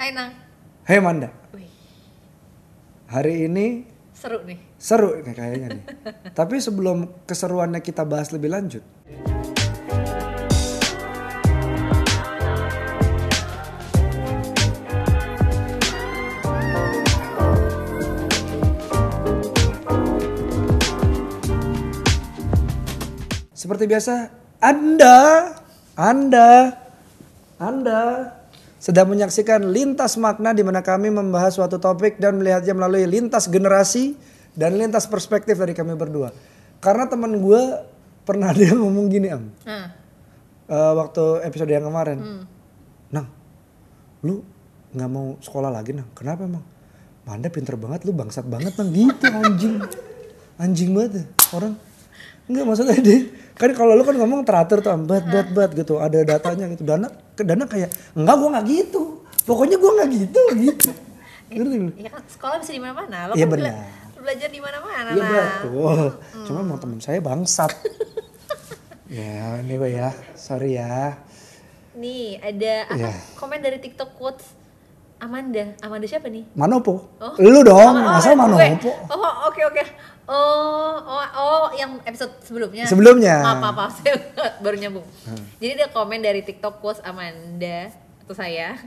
Hai Nang. Hei Manda, Wih, hari ini seru nih. seru nih kayaknya nih. Tapi sebelum keseruannya kita bahas lebih lanjut. Seperti biasa, Anda, Anda, Anda sedang menyaksikan lintas makna di mana kami membahas suatu topik dan melihatnya melalui lintas generasi dan lintas perspektif dari kami berdua. Karena teman gue pernah dia ngomong gini am, Nah, Eh, waktu episode yang kemarin, hmm. Nang, lu nggak mau sekolah lagi nang? Kenapa emang? Manda pinter banget, lu bangsat banget nang gitu anjing, anjing banget ya orang. Enggak maksudnya deh, kan kalau lu kan ngomong teratur tuh bat bat bat gitu, ada datanya gitu. Dana, ke dana kayak enggak gua nggak gitu, pokoknya gua nggak gitu gitu. Ngerti ya kan sekolah bisa di mana-mana. Lo Iya kan benar. bela- belajar di mana-mana. Iya Nang. betul. Cuma emang temen saya bangsat. ya ini gue ya, sorry ya. Nih, ada apa? Iya. komen dari TikTok quotes Amanda. Amanda siapa nih? Manopo? Oh. Lu dong, Oh, masa gue. Manopo? Oh, oke oke. Oh, oh, oh, yang episode sebelumnya. Sebelumnya. Maaf, maaf. Saya baru nyambung. Hmm. Jadi dia komen dari TikTok quotes Amanda atau saya.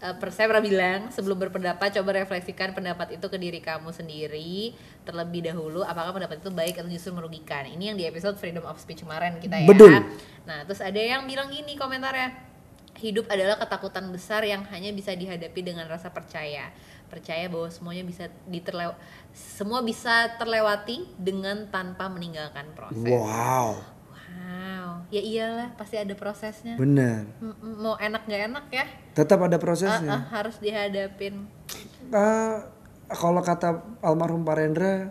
Per saya pernah bilang sebelum berpendapat coba refleksikan pendapat itu ke diri kamu sendiri terlebih dahulu apakah pendapat itu baik atau justru merugikan ini yang di episode freedom of speech kemarin kita ya Betul. nah terus ada yang bilang gini komentarnya hidup adalah ketakutan besar yang hanya bisa dihadapi dengan rasa percaya percaya bahwa semuanya bisa diterlew semua bisa terlewati dengan tanpa meninggalkan proses. Wow, wow. Ya iyalah pasti ada prosesnya. M- mau enak nggak enak ya? Tetap ada Ah, ah, prosesnya. harus dihadapin. Ah, kalau kata almarhum Pak Rendra,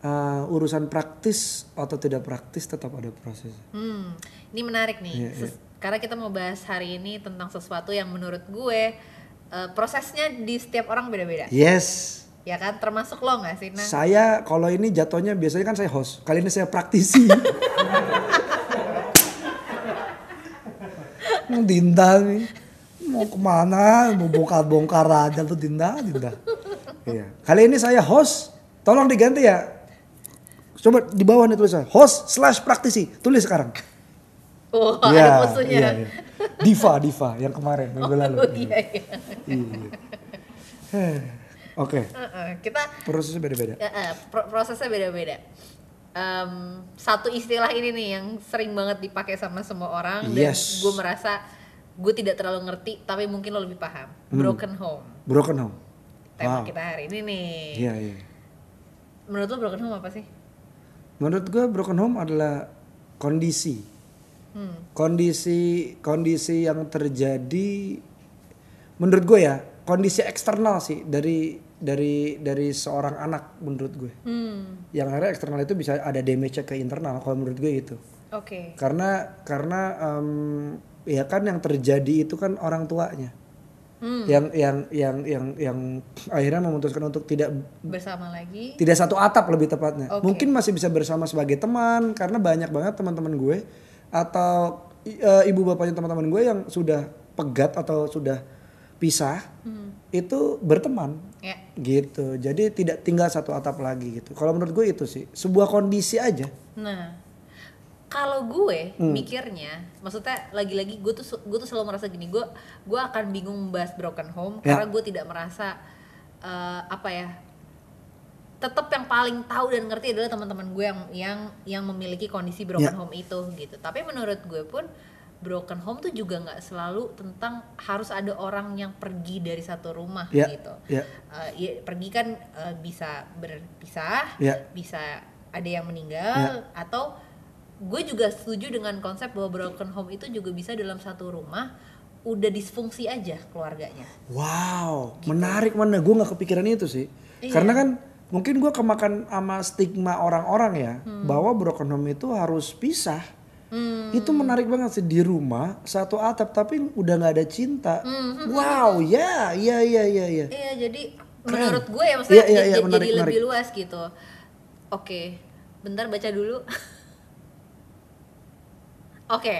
ah, urusan praktis atau tidak praktis tetap ada prosesnya. hmm ini menarik nih. Iya, Ses- karena kita mau bahas hari ini tentang sesuatu yang menurut gue eh, prosesnya di setiap orang beda-beda Yes. ya kan termasuk lo nggak sih nah Saya kalau ini jatuhnya biasanya kan saya host. Kali ini saya praktisi. Mau Dinda nih. Mau ke mana? Mau bongkar-bongkar aja tuh Dinda, Dinda. Iya. Kali ini saya host. Tolong diganti ya. Coba di bawah nih tulisannya. Host slash praktisi. Tulis sekarang. oh Iya, ada musuhnya iya, iya. Diva, Diva yang kemarin minggu lalu. oh iya iya Iya. Heh. Oke, kita prosesnya beda-beda. eh, pro- prosesnya beda-beda Em, satu istilah ini nih yang sering banget dipakai sama semua orang dan Yes. gue merasa gue tidak terlalu ngerti tapi mungkin lo lebih paham broken home Broken home. tema Wow. kita hari ini nih Iya, iya. menurut lo broken home apa sih Menurut gue broken home adalah kondisi, hmm. kondisi, kondisi yang terjadi. Menurut gue ya, kondisi eksternal sih dari dari dari seorang anak menurut gue. Hmm. Yang akhirnya eksternal itu bisa ada damage ke internal. Kalau menurut gue itu. oke Karena karena em, ya kan yang terjadi itu kan orang tuanya. Hmm. Yang yang yang yang yang akhirnya memutuskan untuk tidak bersama lagi tidak satu atap lebih tepatnya. Oke. Mungkin masih bisa bersama sebagai teman karena banyak banget teman-teman gue atau e, ibu bapaknya teman-teman gue yang sudah pegat atau sudah pisah hmm. itu berteman ya gitu. Jadi tidak tinggal satu atap lagi gitu. Kalau menurut gue itu sih sebuah kondisi aja. Nah, kalau gue Hmm. mikirnya, maksudnya lagi-lagi gue tuh gue tuh selalu merasa gini, gue gue akan bingung membahas broken home Ya. karena gue tidak merasa eh, apa ya, tetap yang paling tahu dan ngerti adalah teman-teman gue yang yang yang memiliki kondisi broken Ya. home itu gitu. Tapi menurut gue pun broken home tuh juga nggak selalu tentang harus ada orang yang pergi dari satu rumah Ya. gitu. Ya. Eh, ya, pergi kan eh, bisa berpisah, Ya. bisa ada yang meninggal atau gue juga setuju dengan konsep bahwa broken home itu juga bisa dalam satu rumah udah disfungsi aja keluarganya. Wow, menarik mana? Gue nggak kepikiran itu sih. Iya. Karena kan mungkin gue kemakan sama stigma orang-orang ya bahwa broken home itu harus pisah. Hmm. Itu menarik banget sih di rumah satu atap tapi udah nggak ada cinta. Hmm, Wow, ya, ya, ya, ya, ya. Iya, jadi menurut gue ya maksudnya Iya, iya, iya, jadi, menarik, jadi lebih menarik. luas gitu. Oke, bentar baca dulu. Oke.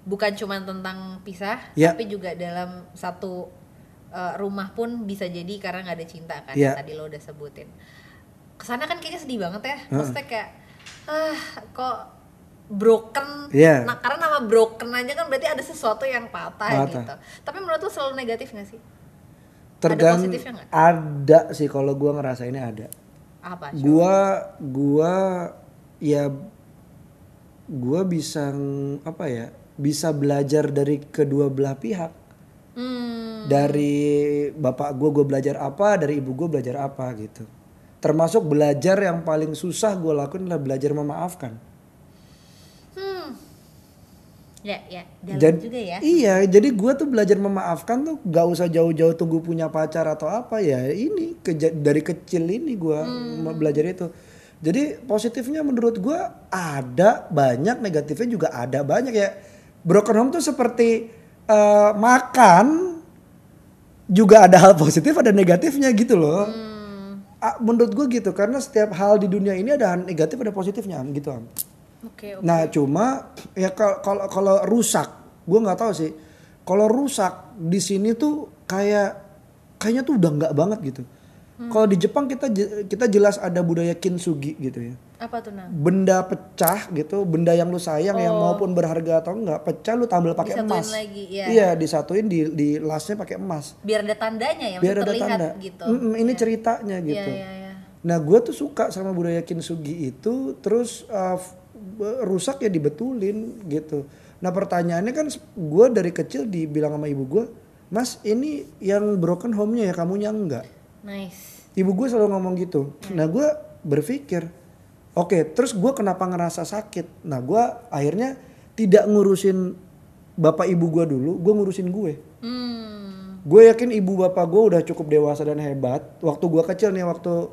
bukan cuma tentang pisah Ya. tapi juga dalam satu uh, rumah pun bisa jadi karena nggak ada cinta kan yang tadi lo udah sebutin ke sana kan kayaknya sedih banget ya maksudnya kayak ah kok broken Iya. nah karena nama broken aja kan berarti ada sesuatu yang patah, Patah. gitu tapi menurut lo selalu negatif gak sih Tergan positifnya nggak? ada sih kalau gua ngerasainnya ada. apa Gua gua ya gua bisa apa ya? Bisa belajar dari kedua belah pihak. Hmm, Dari bapak gua gua belajar apa, dari ibu gua belajar apa gitu. Termasuk belajar yang paling susah gua lakuin adalah belajar memaafkan. hmm. ya ya dalam Jad- juga ya Iya, jadi gua tuh belajar memaafkan tuh gak usah jauh-jauh tunggu punya pacar atau apa ya. Ini keja- dari kecil ini gua Hmm. belajar itu. Jadi positifnya menurut gua ada banyak, negatifnya juga ada banyak ya. Broken home tuh seperti eh, makan juga ada hal positif ada negatifnya gitu loh. Hmm, Ah, menurut gua gitu karena setiap hal di dunia ini ada hal negatif ada positifnya gitu am. oke oke Nah cuma ya kal- kalau kalau rusak, gue nggak tahu sih. Kalau rusak di sini tuh kayak kayaknya tuh udah nggak banget gitu. Kalau di Jepang kita kita jelas ada budaya kintsugi gitu ya. Apa tuh nang Benda pecah gitu, benda yang lu sayang yang Oh. maupun berharga atau enggak pecah lu tampil pakai emas. lagi, iya. Iya disatuin di di lasnya pakai emas. biar ada tandanya ya Biar ada tanda. gitu Mm-mm, ini Iya. ceritanya Iya, gitu. iya, iya. Nah gue tuh suka sama budaya kintsugi itu terus uh, rusak ya dibetulin gitu. Nah pertanyaannya kan gue dari kecil dibilang sama ibu gue, Mas ini yang broken home-nya ya kamunya enggak. nice Ibu gue selalu ngomong gitu. Nah gue berpikir, oke terus gue kenapa ngerasa sakit? Nah gue akhirnya tidak ngurusin bapak ibu gue dulu, gue ngurusin gue. hmm Gue yakin ibu bapak gue udah cukup dewasa dan hebat. Waktu gue kecil nih, waktu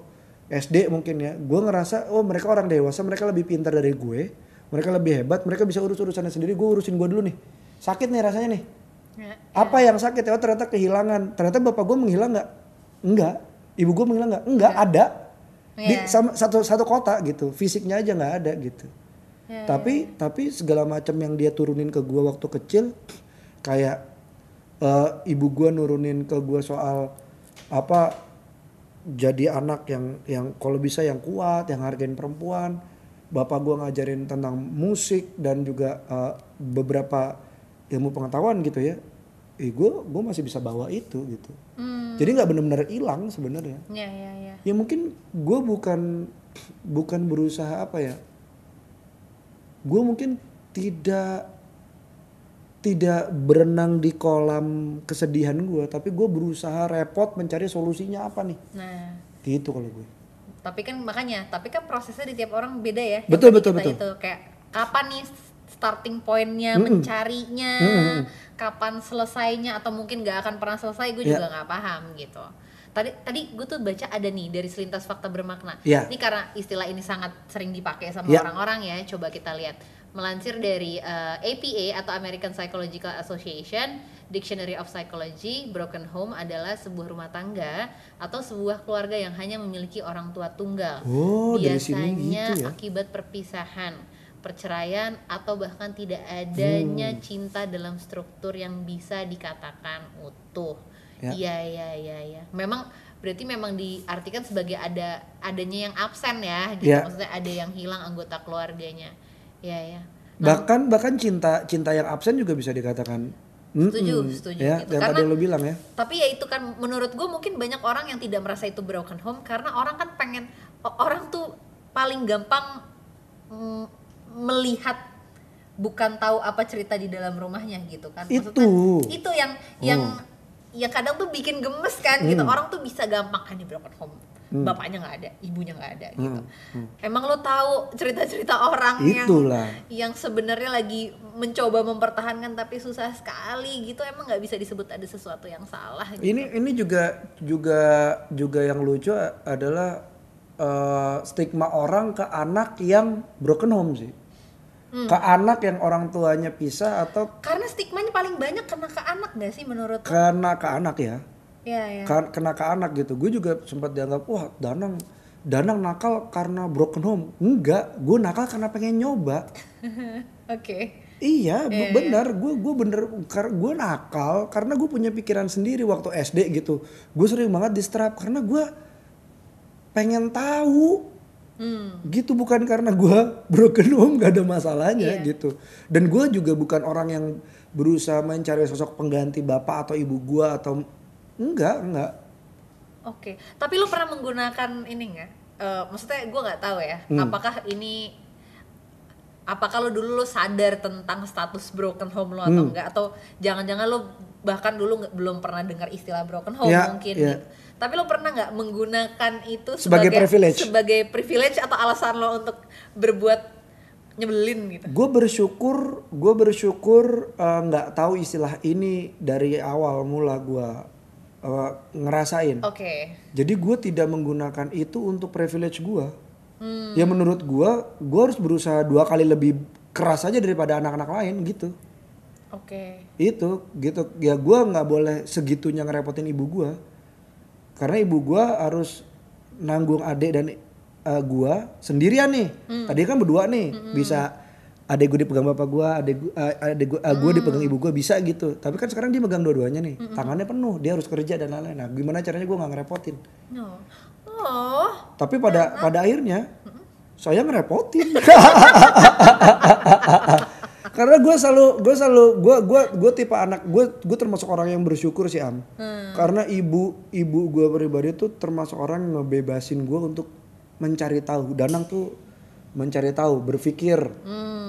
SD mungkin ya, gue ngerasa oh mereka orang dewasa, mereka lebih pintar dari gue, mereka lebih hebat, mereka bisa urus urusannya sendiri. Gue urusin gue dulu nih. Sakit nih rasanya nih. Ya, Apa yang sakit ya? Oh ternyata kehilangan. Ternyata bapak gue menghilang nggak? Enggak. Ibu gue menghilang nggak? Enggak. Ada. Di Iya. sama satu satu kota gitu. Fisiknya aja nggak ada gitu. Ya, tapi tapi segala macam yang dia turunin ke gue waktu kecil kayak eh, ibu gue nurunin ke gue soal apa jadi anak yang yang kalau bisa yang kuat yang hargain perempuan bapak gue ngajarin tentang musik dan juga eh, beberapa ilmu pengetahuan gitu ya eh gue gue masih bisa bawa itu gitu. Hmm. Jadi nggak benar-benar hilang sebenarnya. Ya ya ya. Ya mungkin gue bukan bukan berusaha apa ya. Gue mungkin tidak tidak berenang di kolam kesedihan gue tapi gue berusaha repot mencari solusinya apa nih. Nah. Gitu kalau gue tapi kan makanya tapi kan prosesnya di tiap orang beda ya. Betul, betul, betul. itu kayak kapan nih starting pointnya Mm-mm. mencarinya Mm-mm. kapan selesainya atau mungkin nggak akan pernah selesai gue Ya. juga nggak paham gitu tadi tadi gue tuh baca ada nih dari selintas fakta bermakna Ya. ini karena istilah ini sangat sering dipakai sama Ya. orang-orang ya coba kita lihat melansir dari eh, APA atau American Psychological Association Dictionary of Psychology broken home adalah sebuah rumah tangga atau sebuah keluarga yang hanya memiliki orang tua tunggal Oh, dari sini biasanya gitu ya. akibat perpisahan perceraian atau bahkan tidak adanya Hmm. cinta dalam struktur yang bisa dikatakan utuh Ya. iya iya iya iya memang berarti memang diartikan sebagai ada adanya yang absen ya gitu Ya. maksudnya ada yang hilang anggota keluarganya iya ya bahkan bahkan cinta cinta yang absen juga bisa dikatakan Setuju, mm-mm, setuju ya gitu. yang Karena- tadi lo bilang ya tapi ya itu kan menurut gue mungkin banyak orang yang tidak merasa itu broken home karena orang kan pengen orang tuh paling gampang mm, melihat bukan tahu apa cerita di dalam rumahnya gitu kan Itu. itu yang yang Oh. yang kadang tuh bikin gemes kan gitu Hmm. orang tuh bisa gampang kan di broken home bapaknya nggak ada ibunya nggak ada gitu Hmm, emang lo tahu cerita-cerita orang Itulah. yang yang sebenarnya lagi mencoba mempertahankan tapi susah sekali gitu emang nggak bisa disebut ada sesuatu yang salah gitu. Ini ini juga juga juga yang lucu adalah eh, stigma orang ke anak yang broken home sih. Hmm. Ke anak yang orang tuanya pisah atau karena stigmanya paling banyak kena ke anak gak sih menurut kena ke anak ya. ya ya Kena ke anak gitu. Gue juga sempat dianggap wah Danang Danang nakal karena broken home. Enggak, gue nakal karena pengen nyoba. oke Iya, bu- benar. Gue gue bener, karena gue nakal karena gue punya pikiran sendiri waktu SD gitu. Gue sering banget distrap karena gue pengen tahu. Gitu bukan karena gue broken home gak ada masalahnya gitu. Dan gue juga bukan orang yang berusaha mencari sosok pengganti bapak atau ibu gue atau enggak enggak. Oke, tapi lu pernah menggunakan ini nggak? Eh, maksudnya gue nggak tahu ya, Hmm. apakah ini apakah lu dulu lu sadar tentang status broken home lo atau Hmm. enggak atau jangan-jangan lu bahkan dulu belum pernah dengar istilah broken home Ya, mungkin ya. gitu. Tapi lu pernah nggak menggunakan itu Sebagai privilege. sebagai privilege atau alasan lo untuk berbuat nyebelin gitu? Gue bersyukur, gue bersyukur eh, nggak tahu istilah ini dari awal mula gue eh, ngerasain. Oke. Jadi gue tidak menggunakan itu untuk privilege gue. Ya menurut gue, gue harus berusaha dua kali lebih keras aja daripada anak-anak lain gitu. Oke. Itu gitu. Ya gue nggak boleh segitunya ngerepotin ibu gue. Karena ibu gue harus nanggung adik dan uh, gue sendirian nih. Tadi kan berdua nih, bisa adik gue dipegang bapak gue, adik gue, uh, adik gue, uh, gue dipegang ibu gue bisa gitu. Tapi kan sekarang dia megang dua-duanya nih, tangannya penuh, dia harus kerja dan lain-lain. Nah, gimana caranya gue nggak ngerepotin? No. Oh. Tapi pada pada akhirnya saya ngerepotin. Karena gue selalu gue selalu gue gue gue tipe anak gue gue termasuk orang yang bersyukur sih am. Karena ibu ibu gue pribadi tuh termasuk orang yang ngebebasin gue untuk mencari tahu. Danang tuh mencari tahu, berpikir,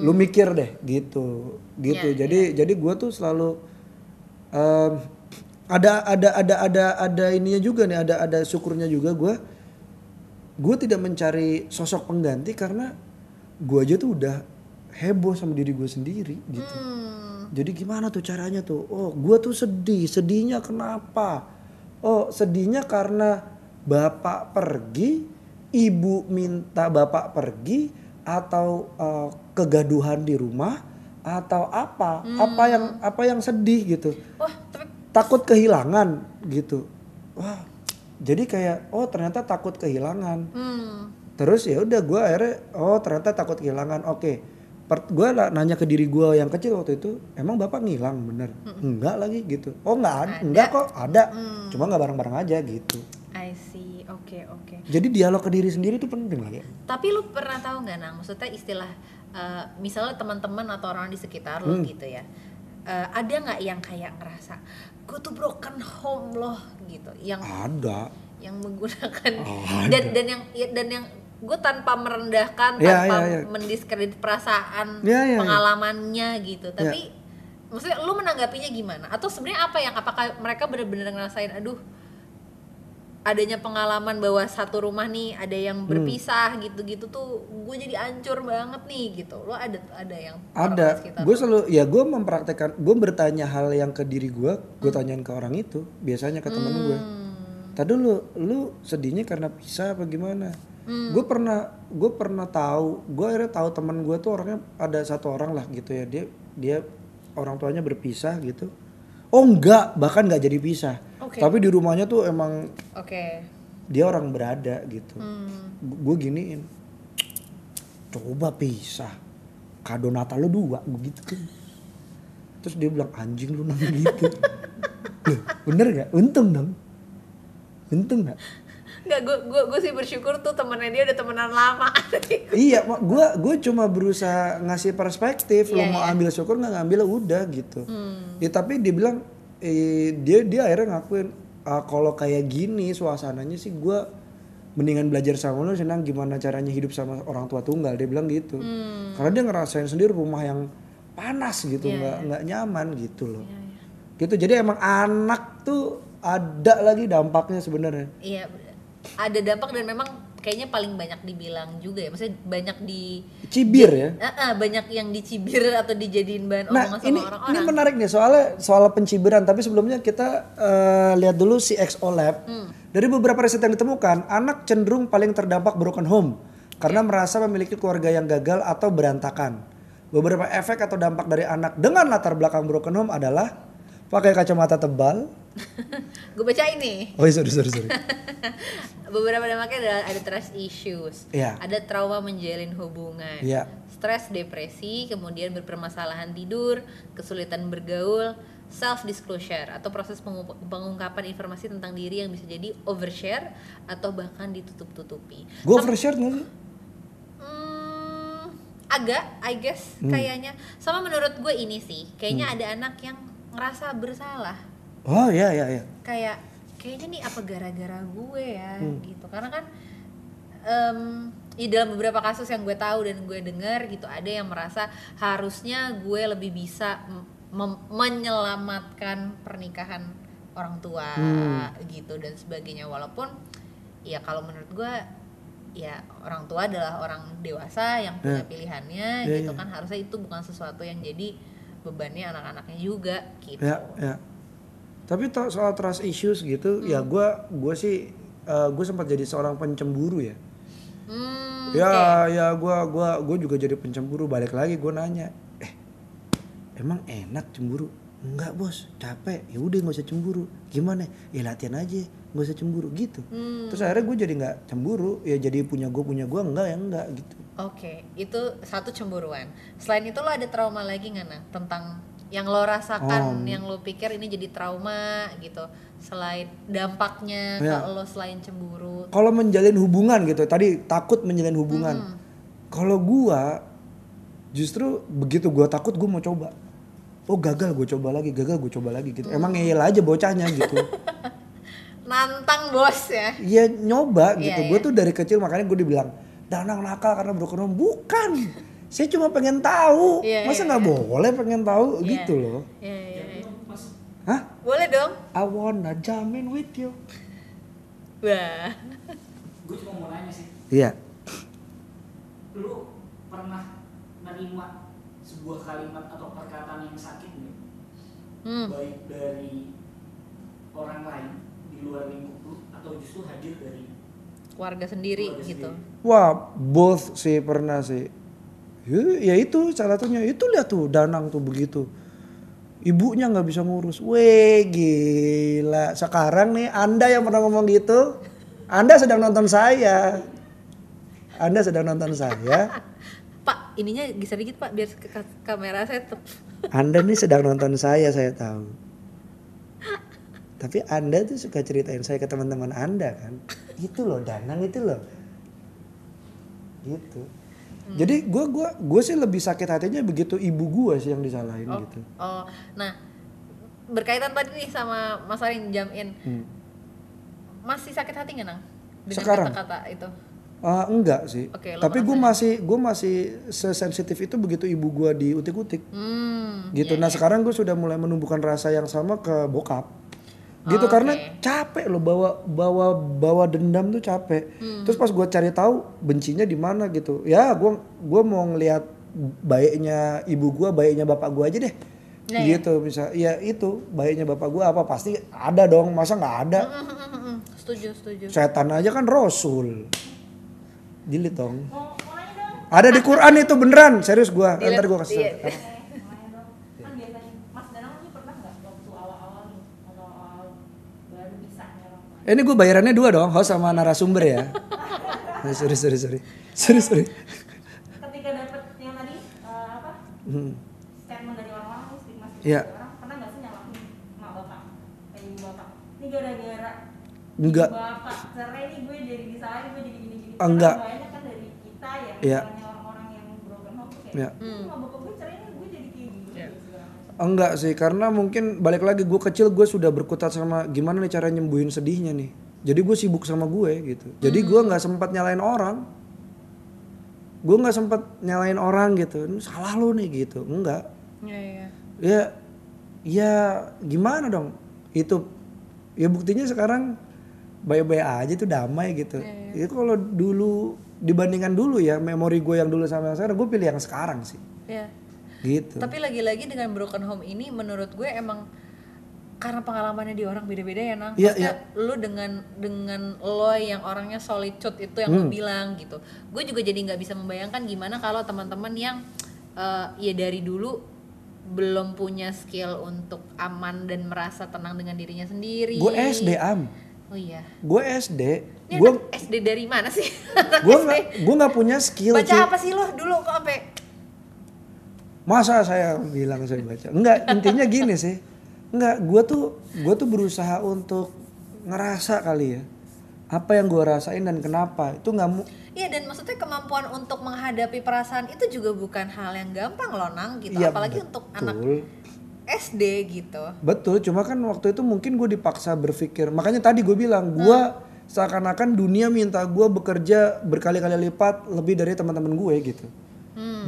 lu mikir deh gitu, gitu. jadi jadi gue tuh selalu em, ada ada ada ada ada ininya juga nih, ada ada syukurnya juga gue gue tidak mencari sosok pengganti karena gue aja tuh udah heboh sama diri gue sendiri gitu. Jadi gimana tuh caranya tuh? Oh, gue tuh sedih. Sedihnya kenapa? Oh, sedihnya karena bapak pergi, ibu minta bapak pergi, atau eh, kegaduhan di rumah, atau apa? Apa yang apa yang sedih gitu? Wah, tapi takut kehilangan gitu. Wah, jadi kayak oh ternyata takut kehilangan. hmm. Terus ya udah gue akhirnya oh ternyata takut kehilangan. Oke, gue nanya ke diri gue yang kecil waktu itu, emang bapak ngilang bener? Enggak lagi gitu. Oh nggak ada, enggak kok ada. Cuma nggak bareng-bareng aja gitu. I see. Oke, oke. Jadi dialog ke diri sendiri itu penting lagi. Tapi lu pernah tahu nggak nang? Maksudnya istilah eh, misalnya teman-teman atau orang di sekitar Hmm. lu gitu ya. eh, ada nggak yang kayak ngerasa gue tuh broken home loh gitu, yang Ada. yang menggunakan Oh, dan dan yang ya, dan yang gue tanpa merendahkan Ya, tanpa ya, ya. mendiskredit perasaan Ya, ya, ya. pengalamannya gitu tapi maksudnya lu menanggapinya gimana atau sebenarnya apa yang apakah mereka benar-benar ngerasain aduh adanya pengalaman bahwa satu rumah nih ada yang Hmm. berpisah gitu-gitu tuh gue jadi ancur banget nih gitu lo ada ada yang Ada. Gue selalu ya gue mempraktekkan, gue bertanya hal yang ke diri gue, gue tanyain ke orang itu, biasanya ke temen gue. Hmm. Tadi lu lu sedihnya karena pisah apa gimana? Hmm. Gue pernah gue pernah tahu, gue akhirnya tahu teman gue tuh orangnya ada satu orang lah gitu ya dia dia orang tuanya berpisah gitu. Oh enggak, bahkan nggak jadi pisah. Oke. Tapi di rumahnya tuh emang oke dia orang berada gitu. Hmm. Gue giniin, coba pisah. Kado Natal lu dua, begitu kan. Terus dia bilang anjing lu nang gitu. Loh, bener gak? Untung dong. Untung gak? Nggak gue gue gue sih bersyukur tuh temennya dia udah temenan lama iya, gue gue cuma berusaha ngasih perspektif. Lo Iya, mau iya. ambil syukur nggak ngambil udah gitu. Hmm. Ya tapi dia bilang eh, dia dia akhirnya ngakuin "Ah, kalau kayak gini suasananya sih gue mendingan belajar sama lo senang gimana caranya hidup sama orang tua tunggal dia bilang gitu. Hmm. Karena dia ngerasain sendiri rumah yang panas gitu Iya, nggak nggak nyaman gitu loh. Iya, iya. Gitu jadi emang anak tuh ada lagi dampaknya sebenarnya. Iya, ada dampak dan memang kayaknya paling banyak dibilang juga ya. Maksudnya banyak di Cibir ya. Ah, ah, banyak yang dicibir atau dijadiin bahan Nah omongan sama ini orang-orang. ini menarik nih soalnya soal pencibiran tapi sebelumnya kita eh, lihat dulu si XO Lab. Hmm. Dari beberapa riset yang ditemukan, anak cenderung paling terdampak broken home karena merasa memiliki keluarga yang gagal atau berantakan. Beberapa efek atau dampak dari anak dengan latar belakang broken home adalah pakai kacamata tebal. Gue baca ini. Oh sorry sorry sorry. Beberapa dampaknya adalah ada trust issues, Iya. ada trauma menjalin hubungan, Iya. stres, depresi, kemudian berpermasalahan tidur, kesulitan bergaul, self disclosure atau proses pengu- pengungkapan informasi tentang diri yang bisa jadi overshare atau bahkan ditutup-tutupi. Gue overshare gak sih? Hmm, agak, I guess Hmm. kayaknya. Sama menurut gue ini sih, kayaknya ada anak yang ngerasa bersalah. Oh iya iya iya. Kayak kayaknya nih apa gara-gara gue ya Hmm. gitu. Karena kan em ya dalam beberapa kasus yang gue tahu dan gue dengar gitu ada yang merasa harusnya gue lebih bisa menyelamatkan pernikahan orang tua Hmm. gitu dan sebagainya walaupun ya kalau menurut gue ya orang tua adalah orang dewasa yang punya Ya. pilihannya Ya, gitu ya. kan harusnya itu bukan sesuatu yang jadi bebannya anak-anaknya juga gitu Ya, ya. Tapi soal trust issues gitu, ya Hmm. gue gue sih gue sempat jadi seorang pencemburu ya. Hmm, ya, oke. ya gue gua gue juga jadi pencemburu. Balik lagi gue nanya, eh emang enak cemburu? Enggak bos, capek. Ya udah nggak usah cemburu. Gimana? Ya latihan aja, nggak usah cemburu gitu. Hmm. Terus akhirnya gue jadi nggak cemburu. Ya jadi punya gue punya gue enggak ya enggak gitu. Oke, itu satu cemburuan. Selain itu lo ada trauma lagi nggak nah tentang yang lo rasakan, Oh. yang lo pikir ini jadi trauma gitu. Selain dampaknya Ya. ke lo selain cemburu. Kalau menjalin hubungan gitu, tadi takut menjalin hubungan. Hmm. Kalau gua justru begitu gua takut gua mau coba. Oh gagal gue coba lagi, gagal gue coba lagi gitu. Emang Hmm. ngeyel aja bocahnya gitu. Nantang bos ya. Iya nyoba gitu. Iya, Gue iya. tuh dari kecil makanya gue dibilang danang nakal karena broken home. Bukan. Saya cuma pengen tahu. Iya, Masa iya, nggak boleh pengen tahu Iya. gitu loh. Iya, iya, iya. Hah? Boleh dong. I wanna jamming with you. Wah. gue cuma mau nanya sih Iya. lu pernah menerima sebuah kalimat atau perkataan yang sakit nih Hmm. baik dari orang lain di luar lingkup lu atau justru hadir dari Keluarga sendiri Keluarga gitu. sendiri. Wah, both sih pernah sih. Ya, ya itu salah satunya. Itu lihat tuh Danang tuh begitu. Ibunya nggak bisa ngurus. Weh gila. Sekarang nih Anda yang pernah ngomong gitu, Anda sedang nonton saya. Anda sedang nonton saya. Pak, ininya geser dikit Pak biar ke ke- kamera saya tetap. Anda nih sedang nonton saya, saya tahu. Tapi Anda tuh suka ceritain saya ke teman-teman Anda kan. Itu loh Danang itu loh. Gitu. Jadi gue gua gue sih lebih sakit hatinya begitu ibu gue sih yang disalahin Oh, gitu. oh, nah berkaitan tadi nih sama Mas Arin jam in, Hmm. masih sakit hati nggak nang? Dengan Sekarang? kata-kata itu. Ah, enggak sih. Lo Tapi gue masih gue masih sesensitif itu begitu ibu gue diutik-utik. Hmm. gitu. iya, nah iya. sekarang gue sudah mulai menumbuhkan rasa yang sama ke bokap. Gitu Oh, karena capek loh bawa bawa bawa dendam tuh capek. Hmm. Terus pas gue cari tahu bencinya di mana gitu. Ya gue gua mau ngelihat baiknya ibu gue, baiknya bapak gue aja deh. Nah, ya. gitu bisa. Ya itu baiknya bapak gue apa pasti ada dong. Masa nggak ada? Hmm, hmm, hmm. Setuju, setuju. Setan aja kan rasul. Dilit dong. Ada di Quran itu beneran. Serius gue. Ntar gue kasih. iya. tau. mau nanya dong kan biasanya mas danang nih pernah nggak waktu awal-awal nih atau awal baru bisa nyerang Eh, Ini gue bayarannya dua dong, host sama narasumber ya. Eh, sorry, sorry, sorry. Sorry, sorry. ketika dapet yang tadi eh, apa Hmm. statement dari orang-orang stigma stigma Iya. dari orang pernah nggak sih nyalahin mak bapak kayak ibu bapak ini gara-gara Enggak. bapak cerai nih gue jadi disalahin gue jadi gini-gini enggak. Banyak kan dari kita ya Iya. misalnya orang-orang yang broken home kayak Iya. "Ih, mak bapak gue cerai nih gue jadi kayak gini Iya. segala macam Enggak sih, karena mungkin balik lagi gue kecil gue sudah berkutat sama gimana nih cara nyembuhin sedihnya nih. Jadi gue sibuk sama gue gitu. Jadi gue nggak sempat nyalain orang. Gue nggak sempat nyalain orang gitu. Ini salah lu nih gitu. Enggak. Iya, iya. Ya, ya gimana dong? Itu ya buktinya sekarang baik-baik aja tuh damai gitu. Iya, Ya kalau dulu dibandingkan dulu ya memori gue yang dulu sama yang sekarang gue pilih yang sekarang sih. Iya. Gitu. Tapi lagi-lagi dengan broken home ini menurut gue emang karena pengalamannya di orang beda-beda ya nang. Iya, Maksudnya lu dengan dengan lo yang orangnya solitude itu yang lu Hmm. bilang gitu. Gue juga jadi nggak bisa membayangkan gimana kalau teman-teman yang eh, ya dari dulu belum punya skill untuk aman dan merasa tenang dengan dirinya sendiri. Gue SD am. Oh iya. Gue SD. Gue SD dari mana sih? gue gue nggak punya skill Baca cuy. apa sih lo dulu kok sampai Masa saya bilang saya baca? Enggak, intinya gini sih. Enggak, gue tuh gue tuh berusaha untuk ngerasa kali ya. Apa yang gue rasain dan kenapa. Itu nggak mu Iya dan maksudnya kemampuan untuk menghadapi perasaan itu juga bukan hal yang gampang loh nang gitu. Iya, Apalagi untuk anak betul. SD gitu. Betul, cuma kan waktu itu mungkin gue dipaksa berpikir. Makanya tadi gue bilang, gue seakan-akan dunia minta gue bekerja berkali-kali lipat lebih dari teman-teman gue gitu.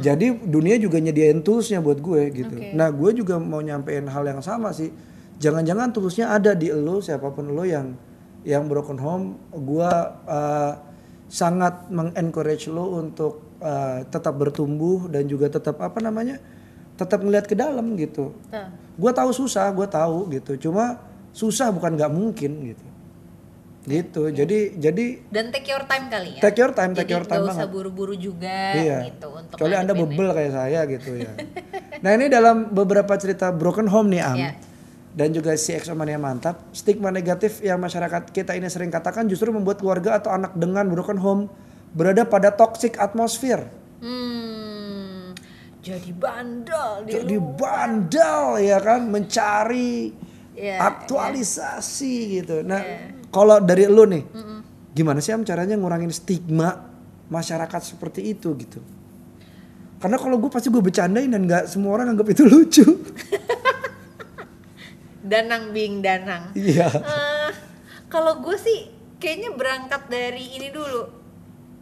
Jadi dunia juga nyediain toolsnya buat gue gitu. Oke. Nah gue juga mau nyampein hal yang sama sih. Jangan-jangan toolsnya ada di lo, siapa pun lo yang yang broken home. Gue uh, sangat mengencourage lo untuk uh, tetap bertumbuh dan juga tetap apa namanya, tetap ngeliat ke dalam gitu Tuh. gue tahu susah gue tahu gitu cuma susah bukan nggak mungkin gitu gitu. Jadi jadi Dan take your time kali ya. take your time take Jadi your time nggak usah buru-buru juga iya. gitu untuk kecuali anda bebel kayak saya gitu ya. Nah ini dalam beberapa cerita broken home nih am. Iya. dan juga si Exomania mantap. Stigma negatif yang masyarakat kita ini sering katakan justru membuat keluarga atau anak dengan broken home berada pada toxic atmosphere. Hmm, jadi bandel di jadi luar. bandel ya kan? Mencari Iya, aktualisasi gitu. Nah, kalau dari lu nih, gimana sih am caranya ngurangin stigma masyarakat seperti itu gitu? Karena kalau gue pasti gue bercandain dan nggak semua orang anggap itu lucu. Danang bing danang. Iya. Eh, kalau gue sih kayaknya berangkat dari ini dulu.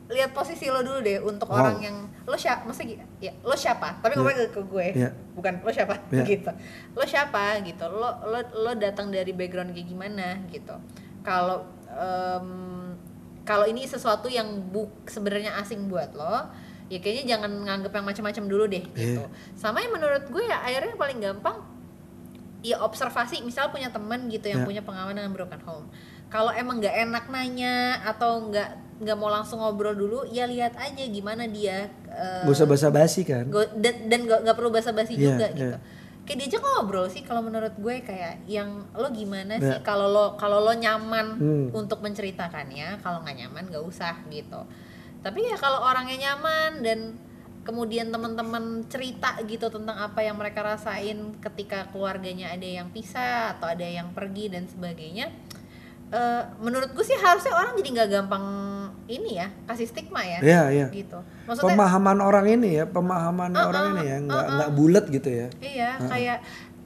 Lihat posisi lo dulu deh untuk Wow. orang yang lo siapa, maksudnya ya lo siapa? Tapi ngomongnya ke gue, Iya. bukan lo siapa Iya. gitu. Lo siapa gitu? Lo lo lo datang dari background kayak gimana gitu. Kalau em, kalau ini sesuatu yang buk sebenarnya asing buat lo, ya kayaknya jangan nganggep yang macam-macam dulu deh gitu. Iya. Sama yang menurut gue ya akhirnya yang paling gampang ya observasi misal punya teman gitu yang Ya. punya pengalaman dengan broken home kalau emang nggak enak nanya atau nggak nggak mau langsung ngobrol dulu ya lihat aja gimana dia eh, Gak usah basa-basi kan? go- dan dan nggak perlu basa-basi Iya, juga iya. gitu kayak diajak ngobrol sih kalau menurut gue kayak yang lo gimana sih kalau lo kalau lo nyaman Hmm. untuk menceritakannya kalau nggak nyaman nggak usah gitu tapi ya kalau orangnya nyaman dan kemudian teman-teman cerita gitu tentang apa yang mereka rasain ketika keluarganya ada yang pisah atau ada yang pergi dan sebagainya eh, menurut gue sih harusnya orang jadi nggak gampang ini ya kasih stigma ya Iya, iya. gitu maksudnya Pemahaman orang ini ya, pemahaman Uh-uh, orang ini ya, nggak uh-uh. nggak bulat gitu ya. Iya, kayak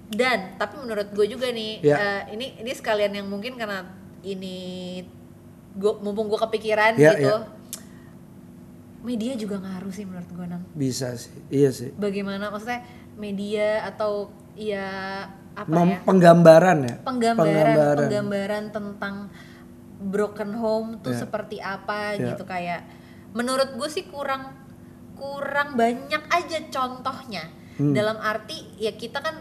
dan tapi menurut gue juga nih Ya. eh, ini ini sekalian yang mungkin karena ini gue mumpung gue kepikiran Ya, gitu. ya. Media juga ngaruh sih menurut gue nang. Bisa sih, iya sih. Bagaimana maksudnya media atau ya apa Mem- ya? Penggambaran ya. Penggambaran penggambaran tentang broken home tuh Ya. seperti apa Ya. gitu kayak menurut gue sih kurang kurang banyak aja contohnya Hmm. dalam arti ya kita kan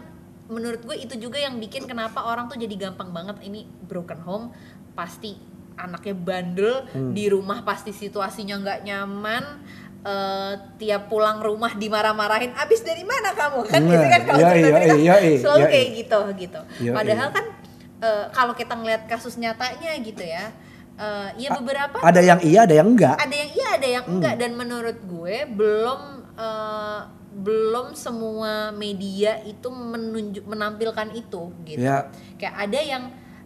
menurut gue itu juga yang bikin kenapa orang tuh jadi gampang banget ini broken home pasti anaknya bandel Hmm. di rumah pasti situasinya nggak nyaman eh, tiap pulang rumah dimarah-marahin abis dari mana kamu kan Nah, gitu kan kalau iya, cerita-cerita iya, iya, selalu iya, kayak iya. gitu gitu Iya, padahal iya. kan eh, kalau kita ngeliat kasus nyatanya gitu ya eh, ya beberapa Ada yang iya, ada yang enggak. ada yang iya ada yang enggak dan menurut gue belum eh, belum semua media itu menunjuk menampilkan itu gitu Ya. kayak ada yang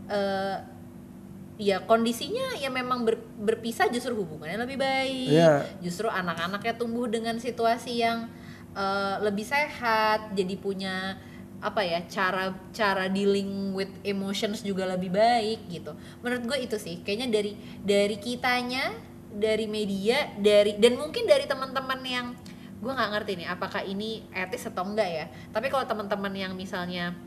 eh, ya kondisinya ya memang ber- berpisah justru hubungannya lebih baik Iya. justru anak-anaknya tumbuh dengan situasi yang eh, lebih sehat jadi punya apa ya cara cara dealing with emotions juga lebih baik gitu menurut gue itu sih kayaknya dari dari kitanya dari media dari dan mungkin dari teman-teman yang gue nggak ngerti nih apakah ini etis atau enggak ya tapi kalau teman-teman yang misalnya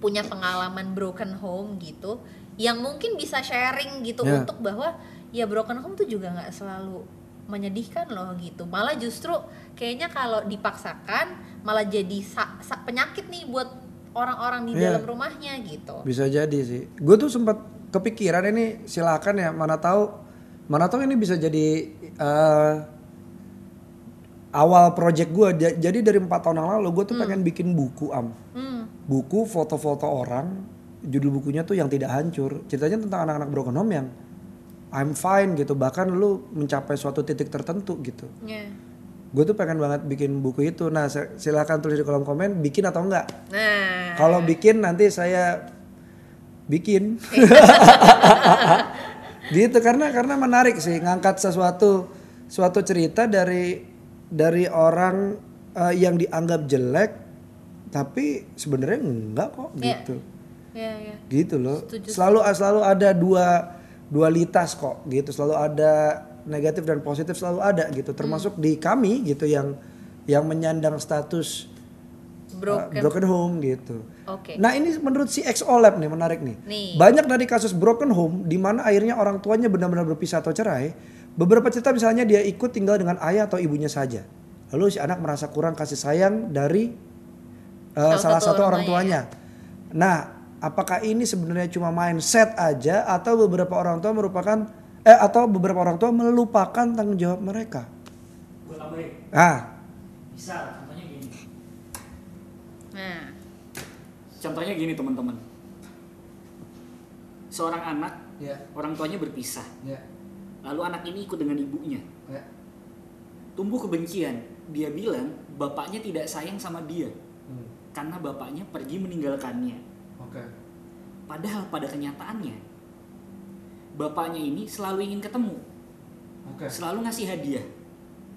punya pengalaman broken home gitu yang mungkin bisa sharing gitu Ya. untuk bahwa ya broken home tuh juga nggak selalu menyedihkan loh gitu malah justru kayaknya kalau dipaksakan malah jadi sa- sa- penyakit nih buat orang-orang di Iya. dalam rumahnya gitu Bisa jadi sih. Gue tuh sempat kepikiran ini silakan ya mana tahu mana tahu ini bisa jadi eh, awal project gue. Ja- Jadi dari empat tahun yang lalu gue tuh pengen bikin buku am. hmm. Buku foto-foto orang. Judul bukunya tuh yang tidak hancur. Ceritanya tentang anak-anak broken home yang I'm fine gitu. Bahkan lu mencapai suatu titik tertentu gitu. ya gue tuh pengen banget bikin buku itu nah silakan tulis di kolom komen bikin atau enggak Nah, kalau bikin nanti saya bikin gitu karena karena menarik sih ngangkat sesuatu suatu cerita dari dari orang eh, yang dianggap jelek tapi sebenarnya enggak kok Iya. gitu ya ya. gitu loh Setuju. selalu selalu ada dua dualitas kok gitu selalu ada negatif dan positif selalu ada gitu termasuk di kami gitu yang yang menyandang status uh, Broken. broken home gitu Oke. nah ini menurut si XO Lab nih menarik nih Nih. banyak dari kasus broken home di mana akhirnya orang tuanya benar-benar berpisah atau cerai beberapa cerita misalnya dia ikut tinggal dengan ayah atau ibunya saja lalu si anak merasa kurang kasih sayang dari uh, Salah salah, satu satu orang orang tuanya. tuanya nah apakah ini sebenarnya cuma mindset aja atau beberapa orang tua merupakan eh atau beberapa orang tua melupakan tanggung jawab mereka Gue tambahin. ah Bisa, contohnya gini. Nah, Contohnya gini teman-teman. Seorang anak, ya orang tuanya berpisah. ya Lalu anak ini ikut dengan ibunya. ya Tumbuh kebencian. Dia bilang bapaknya tidak sayang sama dia. Karena bapaknya pergi meninggalkannya. Padahal pada kenyataannya, bapaknya ini selalu ingin ketemu. oke Selalu ngasih hadiah.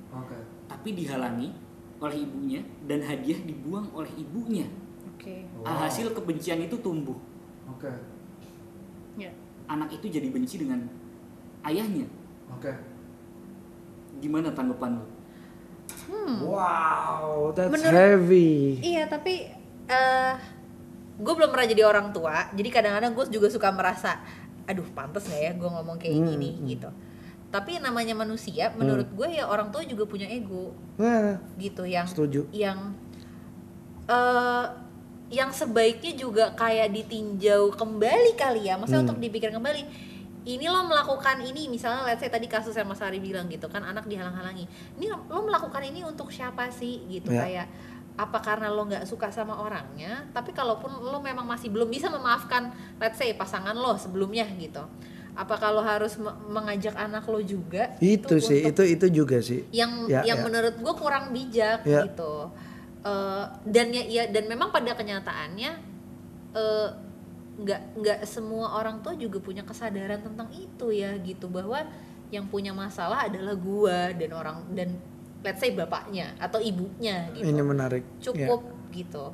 oke Tapi dihalangi oleh ibunya dan hadiah dibuang oleh ibunya. oke. Hasil kebencian itu tumbuh. oke Ya. Anak itu jadi benci dengan ayahnya. oke Gimana tanggapan lo? wow that's Menurut- heavy Iya, tapi eh gue belum pernah jadi orang tua. Jadi kadang-kadang gue juga suka merasa, aduh pantas nggak ya gue ngomong kayak Hmm, gini hmm. gitu. Tapi namanya manusia, menurut gue ya orang tua juga punya ego nah gitu yang setuju yang eh yang sebaiknya juga kayak ditinjau kembali kali ya maksudnya Hmm. untuk dipikir kembali ini lo melakukan ini misalnya let's say tadi kasus yang Mas Ari bilang gitu kan anak dihalang-halangi ini lo melakukan ini untuk siapa sih gitu Ya. kayak apa karena lo nggak suka sama orangnya tapi kalaupun lo memang masih belum bisa memaafkan let's say pasangan lo sebelumnya gitu apa kalau harus me- mengajak anak lo juga itu sih untuk itu itu juga sih yang Ya, yang ya. menurut gue kurang bijak Ya. gitu Eh, dan ya, ya dan memang pada kenyataannya eh, nggak nggak semua orang tua juga punya kesadaran tentang itu ya gitu bahwa yang punya masalah adalah gua dan orang dan let's say bapaknya atau ibunya gitu ini menarik Ya. cukup gitu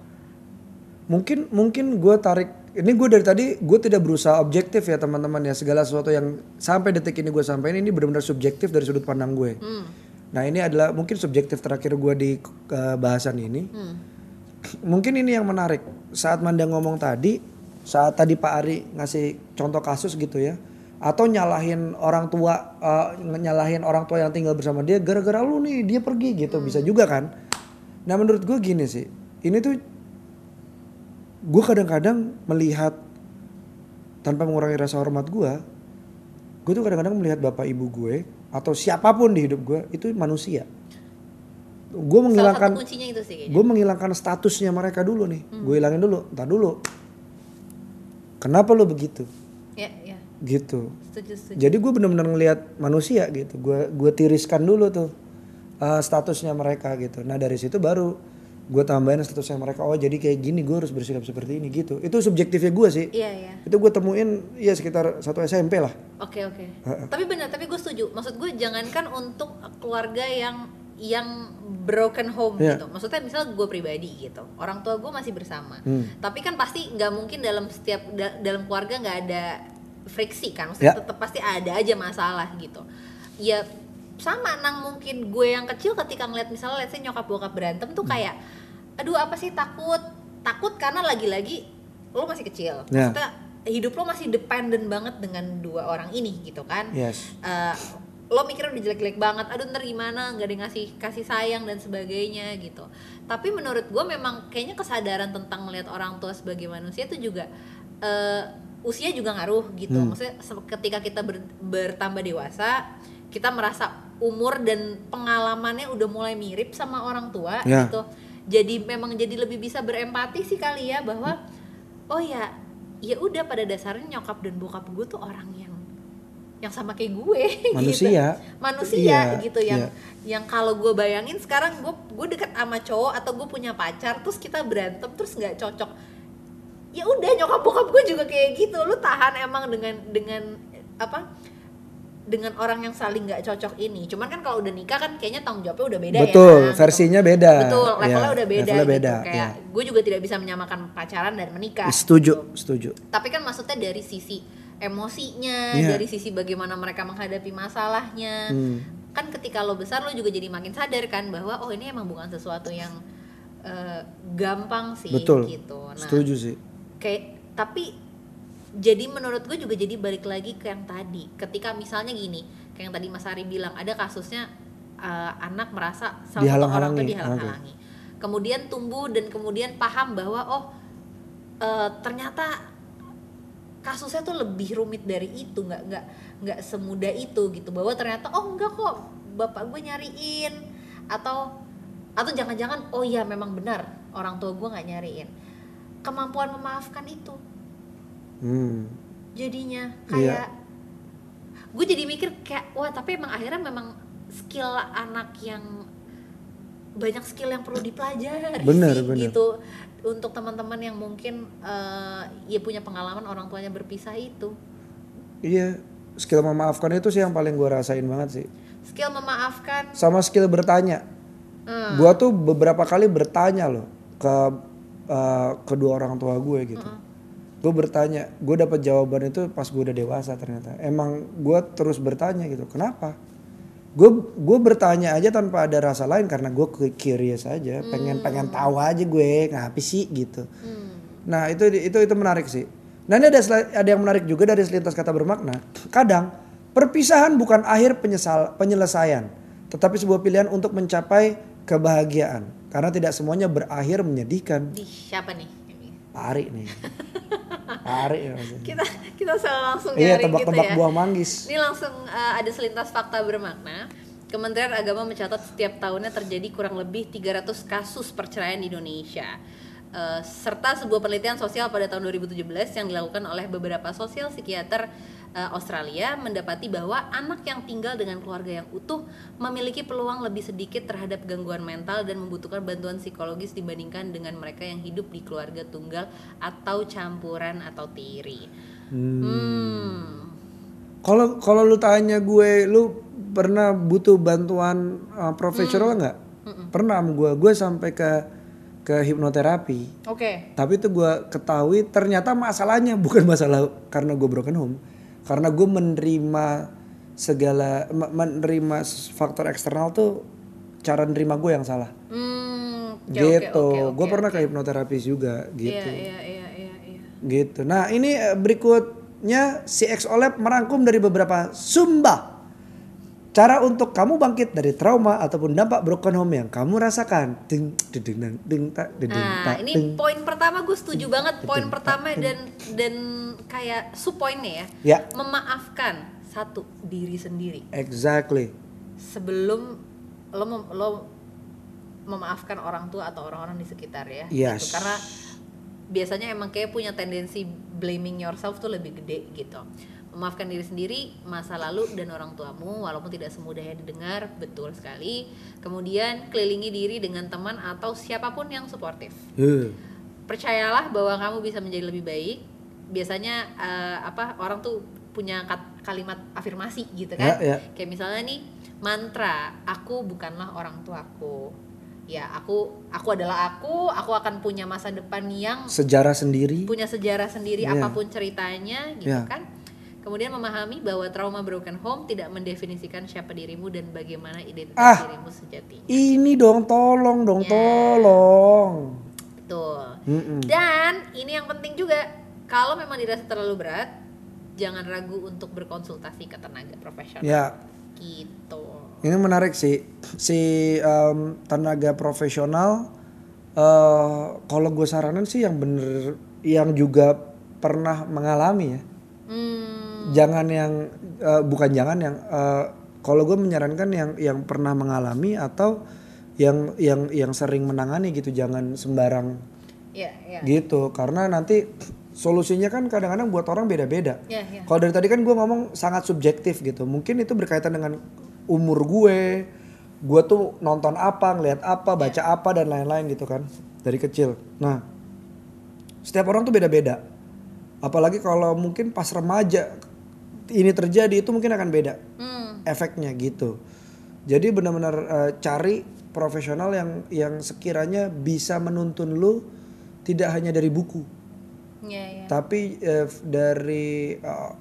mungkin mungkin gue tarik ini gue dari tadi gue tidak berusaha objektif ya teman-teman ya segala sesuatu yang sampai detik ini gue sampaikan ini benar-benar subjektif dari sudut pandang gue hmm. nah ini adalah mungkin subjektif terakhir gue di eh, bahasan ini Hmm. mungkin ini yang menarik saat Manda ngomong tadi saat tadi Pak Ari ngasih contoh kasus gitu ya atau nyalahin orang tua eh, nyalahin orang tua yang tinggal bersama dia gara-gara lu nih dia pergi gitu. Bisa juga kan? Nah menurut gue gini sih. Ini tuh gue kadang-kadang melihat tanpa mengurangi rasa hormat gue gue tuh kadang-kadang melihat bapak ibu gue atau siapa pun di hidup gue itu manusia. Gue menghilangkan gue menghilangkan statusnya mereka dulu nih. Gue hilangin dulu ntar dulu. Kenapa lo begitu gitu setuju setuju jadi gue benar-benar ngelihat manusia gitu gue gue tiriskan dulu tuh uh, statusnya mereka gitu nah dari situ baru gue tambahin statusnya mereka oh jadi kayak gini gue harus bersikap seperti ini gitu itu subjektifnya gue sih iya iya itu gue temuin ya sekitar satu SMP lah Oke oke. Tapi benar, tapi gue setuju. Maksud gue jangankan untuk keluarga yang yang broken home Iya. gitu. Maksudnya misal gue pribadi gitu, orang tua gue masih bersama. Hmm. Tapi kan pasti nggak mungkin dalam setiap da- dalam keluarga nggak ada friksi kan. Maksudnya Ya. tetap pasti ada aja masalah gitu. Ya sama nang mungkin gue yang kecil ketika ngeliat misalnya let's say nyokap bokap berantem tuh kayak aduh apa sih takut takut karena lagi-lagi lo masih kecil Ya. maksudnya hidup lo masih dependen banget dengan dua orang ini gitu kan yes Eh, lo mikirnya udah jelek-jelek banget aduh ntar gimana nggak ada ngasih kasih sayang dan sebagainya gitu tapi menurut gue memang kayaknya kesadaran tentang melihat orang tua sebagai manusia itu juga eh, usia juga ngaruh gitu Hmm. maksudnya ketika kita ber- bertambah dewasa kita merasa umur dan pengalamannya udah mulai mirip sama orang tua Ya. gitu jadi memang jadi lebih bisa berempati sih kali ya bahwa oh ya ya udah pada dasarnya nyokap dan bokap gue tuh orang yang yang sama kayak gue gitu. Manusia. manusia Iya, gitu yang iya. yang kalau gue bayangin sekarang gue gue deket sama cowok atau gue punya pacar terus kita berantem terus nggak cocok ya udah nyokap bokap gue juga kayak gitu lu tahan emang dengan dengan apa dengan orang yang saling nggak cocok ini cuman kan kalau udah nikah kan kayaknya tanggung jawabnya udah beda Betul, ya kan? versinya beda. betul levelnya Ya, udah beda levelnya gitu beda, kayak ya. gue juga tidak bisa menyamakan pacaran dan menikah Setuju, gitu. setuju. tapi kan maksudnya dari sisi emosinya Iya. dari sisi bagaimana mereka menghadapi masalahnya Hmm. kan ketika lo besar lo juga jadi makin sadar kan bahwa oh ini emang bukan sesuatu yang eh, gampang sih Betul. gitu nah Setuju sih. Kayak tapi jadi menurut gue juga jadi balik lagi ke yang tadi. Ketika misalnya gini kayak yang tadi Mas Ari bilang ada kasusnya eh, anak merasa salah satu orang tuh Dihalang-halangi, dihalang-halangi. Kemudian tumbuh dan kemudian paham bahwa oh eh, ternyata kasusnya tuh lebih rumit dari itu nggak nggak nggak semudah itu gitu. Bahwa ternyata oh enggak kok bapak gue nyariin. Atau atau jangan-jangan oh iya memang benar orang tua gue nggak nyariin kemampuan memaafkan itu Hmm. jadinya Iya. kayak gue jadi mikir kayak wah tapi emang akhirnya memang skill anak yang banyak skill yang perlu dipelajari Bener, sih, bener. gitu untuk teman-teman yang mungkin eh, ya punya pengalaman orang tuanya berpisah itu Iya, skill memaafkan itu sih yang paling gue rasain banget sih. skill memaafkan Sama skill bertanya. Hmm. Gua tuh beberapa kali bertanya loh ke eh, kedua orang tua gue gitu. Gue bertanya, gue dapat jawaban itu pas gue udah dewasa ternyata. Emang gue terus bertanya gitu, kenapa? Gue gue bertanya aja tanpa ada rasa lain karena gue curious aja, pengen pengen tahu aja gue ngapain sih gitu. Hmm. Nah itu itu itu menarik sih. Nah ini ada ada yang menarik juga dari selintas kata bermakna. Kadang perpisahan bukan akhir penyesal penyelesaian, tetapi sebuah pilihan untuk mencapai kebahagiaan. Karena tidak semuanya berakhir menyedihkan. di siapa nih ini? Pari nih. Pari ya. maksudnya. kita kita langsung Iya tebak-tebak gitu ya buah manggis. Ini langsung uh, ada selintas fakta bermakna. Kementerian Agama mencatat setiap tahunnya terjadi kurang lebih 300 kasus perceraian di Indonesia. Uh, serta sebuah penelitian sosial pada tahun 2017 yang dilakukan oleh beberapa sosial psikiater uh, Australia mendapati bahwa anak yang tinggal dengan keluarga yang utuh memiliki peluang lebih sedikit terhadap gangguan mental dan membutuhkan bantuan psikologis dibandingkan dengan mereka yang hidup di keluarga tunggal atau campuran atau tiri. Hmm. Kalau kalau lu tanya gue, lu pernah butuh bantuan uh, profesional nggak? Pernah sama gue. Gue sampai ke ke hipnoterapi. Oke. Tapi itu gue ketahui ternyata masalahnya bukan masalah karena gue broken home, karena gue menerima segala me- menerima faktor eksternal tuh cara nerima gue yang salah. Hmm, oke, gitu. oke, oke, gue oke, pernah oke. ke hipnoterapis juga gitu. Iya, iya, iya, iya, iya. Gitu. Nah, ini eh, berikutnya si Oleb merangkum dari beberapa sumba cara untuk kamu bangkit dari trauma ataupun dampak broken home yang kamu rasakan. Ding ding ding ding tak ding Nah, tak ini ding. poin pertama gue setuju banget. Poin Ding, pertama ding. dan dan kayak sub poinnya ya. Ya, Memaafkan satu diri sendiri exactly. sebelum lo mem- lo memaafkan orang tua atau orang-orang di sekitar ya. Yes. Gitu. Karena biasanya emang kayak punya tendensi blaming yourself tuh lebih gede gitu. Memaafkan diri sendiri, masa lalu dan orang tuamu walaupun tidak semudah yang didengar, betul sekali. Kemudian kelilingi diri dengan teman atau siapa pun yang suportif. Huh. Percayalah bahwa kamu bisa menjadi lebih baik. Biasanya eh, apa orang tuh punya kat- kalimat afirmasi gitu kan. Ya, ya. Kayak misalnya nih mantra, aku bukanlah orang tuaku. Ya, aku aku adalah aku, aku akan punya masa depan yang Sejarah sendiri. punya sejarah sendiri Iya. apa pun ceritanya gitu Iya. kan. Kemudian memahami bahwa trauma broken home tidak mendefinisikan siapa dirimu dan bagaimana identitas Ah. dirimu sejatinya. Ini dong, tolong dong, Ya. tolong. Betul. Mm-mm. Dan ini yang penting juga, kalau memang dirasa terlalu berat, jangan ragu untuk berkonsultasi ke tenaga profesional. Ya, Gitu. ini menarik sih. Si em, tenaga profesional, eh kalau gue saranin sih yang bener, yang juga pernah mengalami ya. Hmm, Jangan yang, eh, bukan jangan yang, eh, kalau gue menyarankan yang yang pernah mengalami atau yang yang yang sering menangani gitu, jangan sembarang ya, ya. gitu karena nanti solusinya kan kadang-kadang buat orang beda-beda. Ya, ya. Kalau dari tadi kan gue ngomong sangat subjektif gitu. Mungkin itu berkaitan dengan umur gue, gue tuh nonton apa, ngeliat apa, baca apa dan lain-lain gitu kan dari kecil. Nah, setiap orang tuh beda-beda. Apalagi kalau mungkin pas remaja ini terjadi itu mungkin akan beda Hmm. efeknya gitu. Jadi benar-benar eh, cari profesional yang yang sekiranya bisa menuntun lu tidak hanya dari buku, Ya, ya. tapi eh, dari eh,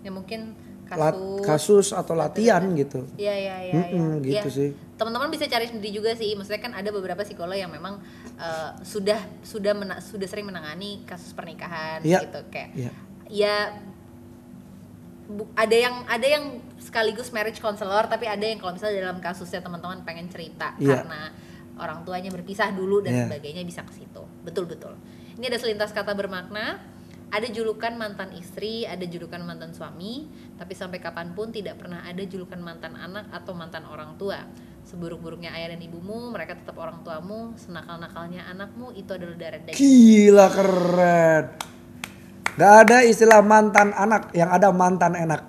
Ya mungkin lat- kasus. kasus atau latihan gitu. Iya, iya, iya. Ya. gitu sih. Teman-teman bisa cari sendiri juga sih. Maksudnya kan ada beberapa psikolog yang memang eh, sudah sudah mena- sudah sering menangani kasus pernikahan Iya. gitu kayak Iya. ya bu- ada yang ada yang sekaligus marriage counselor tapi ada yang kalau misalnya dalam kasusnya teman-teman pengen cerita Iya. karena orang tuanya berpisah dulu dan Iya. sebagainya bisa ke situ betul betul ini ada selintas kata bermakna ada julukan mantan istri ada julukan mantan suami tapi sampai kapan pun tidak pernah ada julukan mantan anak atau mantan orang tua seburuk-buruknya ayah dan ibumu mereka tetap orang tuamu senakal-nakalnya anakmu itu adalah darah daging Gila keren. Gak ada istilah mantan anak, yang ada mantan enak.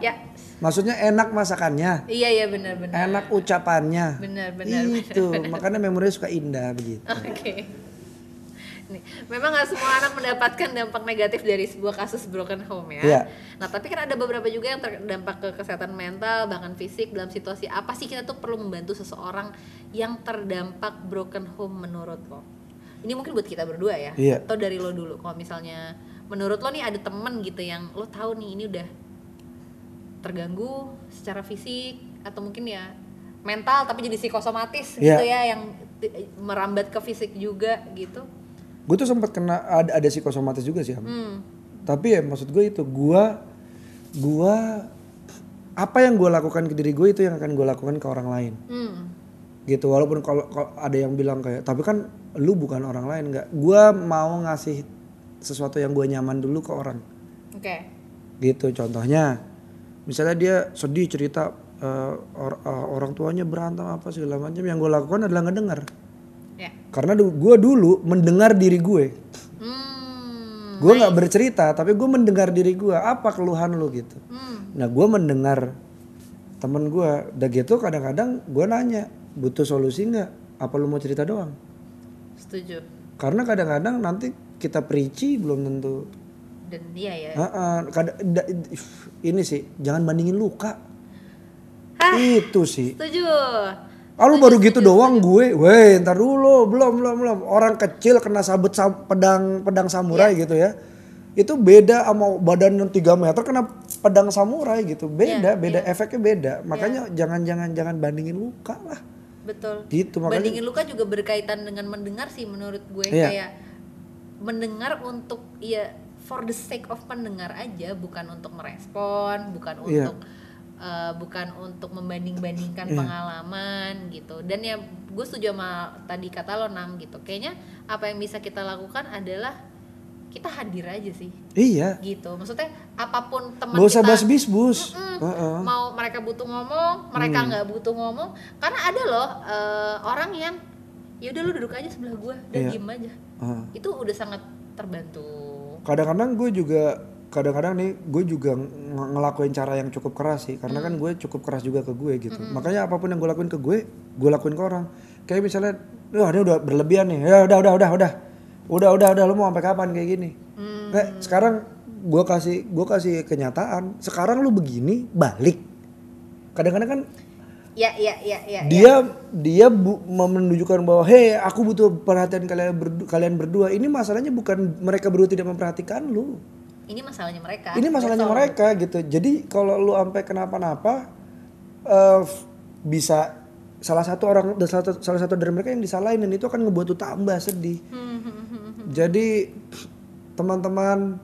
ya Maksudnya enak masakannya, iya iya benar-benar enak ucapannya. Benar, benar, Itu, benar, benar. makanya memorinya suka indah begitu. Oke. Nih, memang nggak semua anak mendapatkan dampak negatif dari sebuah kasus broken home ya. Iya. Nah, tapi kan ada beberapa juga yang terdampak ke kesehatan mental, bahkan fisik dalam situasi apa sih kita tuh perlu membantu seseorang yang terdampak broken home menurut lo? Ini mungkin buat kita berdua ya. Iya. Atau dari lo dulu. Kalau misalnya menurut lo nih ada temen gitu yang lo tahu nih ini udah terganggu secara fisik atau mungkin ya mental tapi jadi psikosomatis gitu Iya. ya yang ti- merambat ke fisik juga gitu. Gue tuh sempat kena ada, ada psikosomatis juga sih. Hmm. Tapi ya maksud gue itu, gua gua apa yang gue lakukan ke diri gue itu yang akan gue lakukan ke orang lain. Hmm. Gitu walaupun kalau ada yang bilang kayak tapi kan lu bukan orang lain nggak gua mau ngasih sesuatu yang gue nyaman dulu ke orang Oke. gitu contohnya misalnya dia sedih cerita eh, or- eh, orang tuanya berantem apa segala macam yang gue lakukan adalah ngedengar Ya. karena gue dulu mendengar diri gue Hmm. gue nggak bercerita tapi gue mendengar diri gue apa keluhan lu gitu Hmm. nah gue mendengar temen gue udah gitu kadang-kadang gue nanya butuh solusi nggak apa lu mau cerita doang Setuju. karena kadang-kadang nanti kita perici belum tentu Dan iya ya. Heeh, kada- da- ini sih jangan bandingin luka Hah? itu sih Setuju. Ah lu baru gitu doang gue, weh ntar dulu, belum belum belum. Orang kecil kena sabut sam- pedang pedang samurai Iya. gitu ya. Itu beda sama badan yang 3 meter kena pedang samurai gitu. Beda, Iya, beda iya. efeknya beda. Makanya jangan jangan jangan bandingin luka lah. Betul. Gitu makanya Bandingin luka juga berkaitan dengan mendengar sih menurut gue Iya. kayak mendengar untuk ya for the sake of mendengar aja bukan untuk merespon, bukan Iya. untuk eh, bukan untuk membanding-bandingkan Iya. pengalaman gitu. Dan ya gue setuju sama tadi kata lo Nam gitu. Kayaknya apa yang bisa kita lakukan adalah kita hadir aja sih iya. gitu. Maksudnya apa pun teman Gak usah kita bahas bisbus. Mm-mm. Heeh. mau mereka butuh ngomong mereka Hmm. nggak butuh ngomong karena ada loh eh, orang yang ya udah lu duduk aja sebelah gue dan Iya. diem aja Heeh. itu udah sangat terbantu Kadang-kadang gue juga kadang-kadang nih gue juga ng- ngelakuin cara yang cukup keras sih karena kan gue cukup keras juga ke gue gitu makanya apa pun yang gue lakuin ke gue gue lakuin ke orang kayak misalnya wah ini udah berlebihan nih ya udah udah udah udah udah udah udah lu mau sampai kapan kayak gini Hmm. Eh, sekarang gue kasih gue kasih kenyataan sekarang lu begini balik kadang-kadang kan ya ya ya ya ya. dia dia bu- menunjukkan bahwa hei aku butuh perhatian kalian berdu- kalian berdua ini masalahnya bukan mereka berdua tidak memperhatikan lu ini masalahnya mereka ini masalahnya That's all. mereka gitu jadi kalau lu sampai kenapa-napa eh, f- bisa salah satu orang salah, satu- salah satu dari mereka yang disalahin dan itu akan ngebuat lu tambah sedih hmm, hmm, hmm. Jadi teman-teman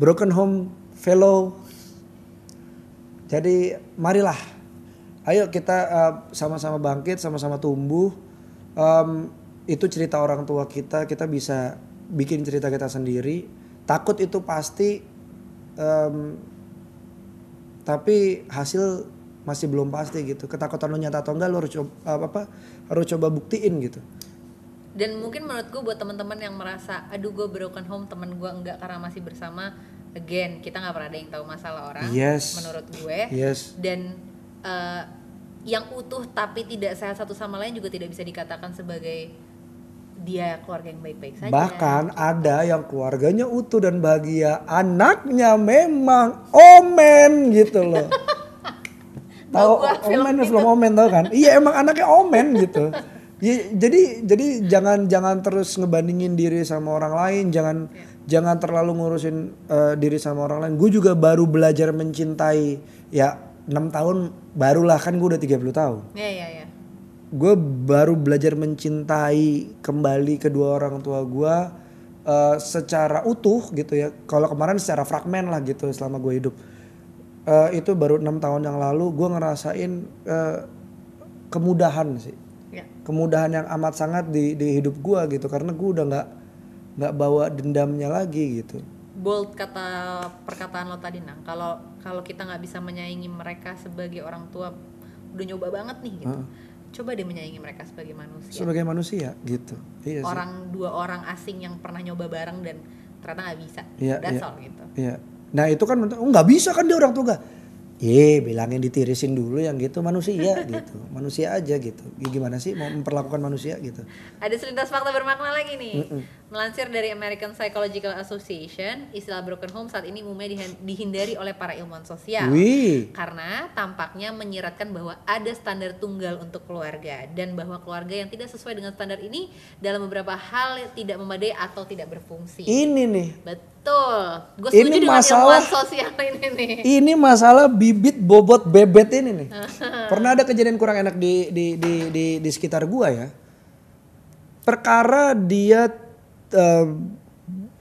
broken home fellow. Jadi marilah. Ayo kita eh, sama-sama bangkit sama-sama tumbuh. Em, itu cerita orang tua kita kita bisa bikin cerita kita sendiri. Takut itu pasti em, tapi hasil masih belum pasti gitu. Ketakutan lu nyata atau enggak lu harus coba apa, apa harus coba buktiin gitu dan mungkin menurut gue buat teman-teman yang merasa aduh gue broken home teman gue enggak karena masih bersama again kita nggak pernah ada yang tahu masalah orang Yes. menurut gue Yes. dan eh, yang utuh tapi tidak sehat satu sama lain juga tidak bisa dikatakan sebagai dia keluarga yang baik-baik saja Bahkan ada yang keluarganya utuh dan bahagia, anaknya memang omen gitu loh. tahu film omen film omen tau kan? Iya emang anaknya omen gitu. Ya, jadi jadi jangan jangan terus ngebandingin diri sama orang lain, jangan jangan terlalu ngurusin eh, diri sama orang lain. Gue juga baru belajar mencintai ya enam tahun barulah kan gue udah 30 tahun ya ya ya gue baru belajar mencintai kembali kedua orang tua gue eh, secara utuh gitu ya. Kalau kemarin secara fragmen lah gitu selama gue hidup. Eh, itu baru enam tahun yang lalu gue ngerasain eh, kemudahan sih, kemudahan yang amat sangat di di hidup gue gitu karena gue udah nggak nggak bawa dendamnya lagi gitu. bold kata perkataan lo tadi nang kalau kalau kita nggak bisa menyaingi mereka sebagai orang tua udah nyoba banget nih gitu coba deh menyaingi mereka sebagai manusia Sebagai manusia gitu. Iya sih. orang dua orang asing yang pernah nyoba bareng dan ternyata nggak bisa Iya, that's all gitu Iya. Nah itu kan oh, nggak bisa kan dia orang tua nggak. Ye bilangin ditirisin dulu yang gitu manusia gitu. Manusia aja gitu. Ya, Gimana sih mau memperlakukan manusia gitu. Ada selintas fakta bermakna lagi nih. Melansir dari American Psychological Association, istilah broken home saat ini umumnya dihin- dihindari oleh para ilmuwan sosial. Wih. Karena tampaknya menyiratkan bahwa ada standar tunggal untuk keluarga dan bahwa keluarga yang tidak sesuai dengan standar ini dalam beberapa hal tidak memadai atau tidak berfungsi. Ini nih. Betul. Gue Ini setuju dengan masalah- ilmuwan sosial ini nih. Ini masalah bibit bobot bebet ini nih. Pernah ada kejadian kurang enak di di di di, di sekitar gua ya. Perkara dia eh,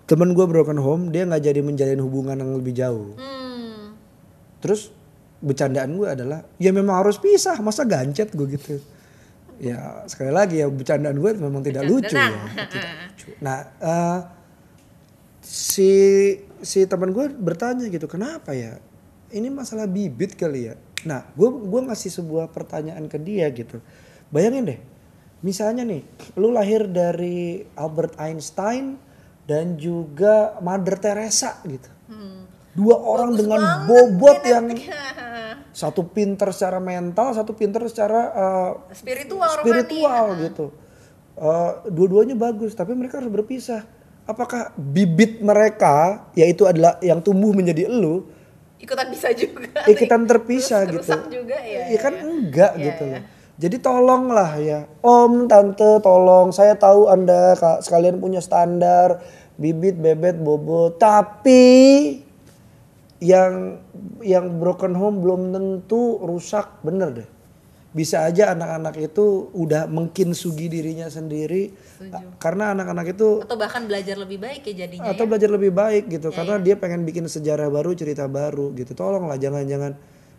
temen gua broken home, dia nggak jadi menjalin hubungan yang lebih jauh. Hmm. Terus bercandaan gue adalah ya memang harus pisah masa gancet gue gitu ya sekali lagi ya bercandaan gue memang tidak lucu ya tidak lucu nah eh, si si teman gue bertanya gitu kenapa ya ini masalah bibit kali ya. Nah gue gue ngasih sebuah pertanyaan ke dia gitu. Bayangin deh misalnya nih lu lahir dari Albert Einstein dan juga Mother Teresa gitu. Dua orang dengan bobot yang satu pinter secara mental, satu pinter secara uh, Spiritual, spiritual gitu. Uh, dua-duanya bagus, tapi mereka harus berpisah. Apakah bibit mereka, yaitu adalah yang tumbuh menjadi elu, Ikutan bisa juga. ikutan terpisah Terus gitu? juga ya. Iya kan enggak Iya, gitu iya. loh. Jadi tolonglah ya, Om, Tante, tolong. Saya tahu Anda Kak, sekalian punya standar bibit, bebet, bobot, tapi yang yang broken home belum tentu rusak, bener deh. Bisa aja anak-anak itu udah mungkin sugi dirinya sendiri karena anak-anak itu Atau bahkan belajar lebih baik ya jadinya. atau ya. belajar lebih baik gitu karena dia pengen bikin sejarah baru cerita baru gitu. Tolonglah jangan jangan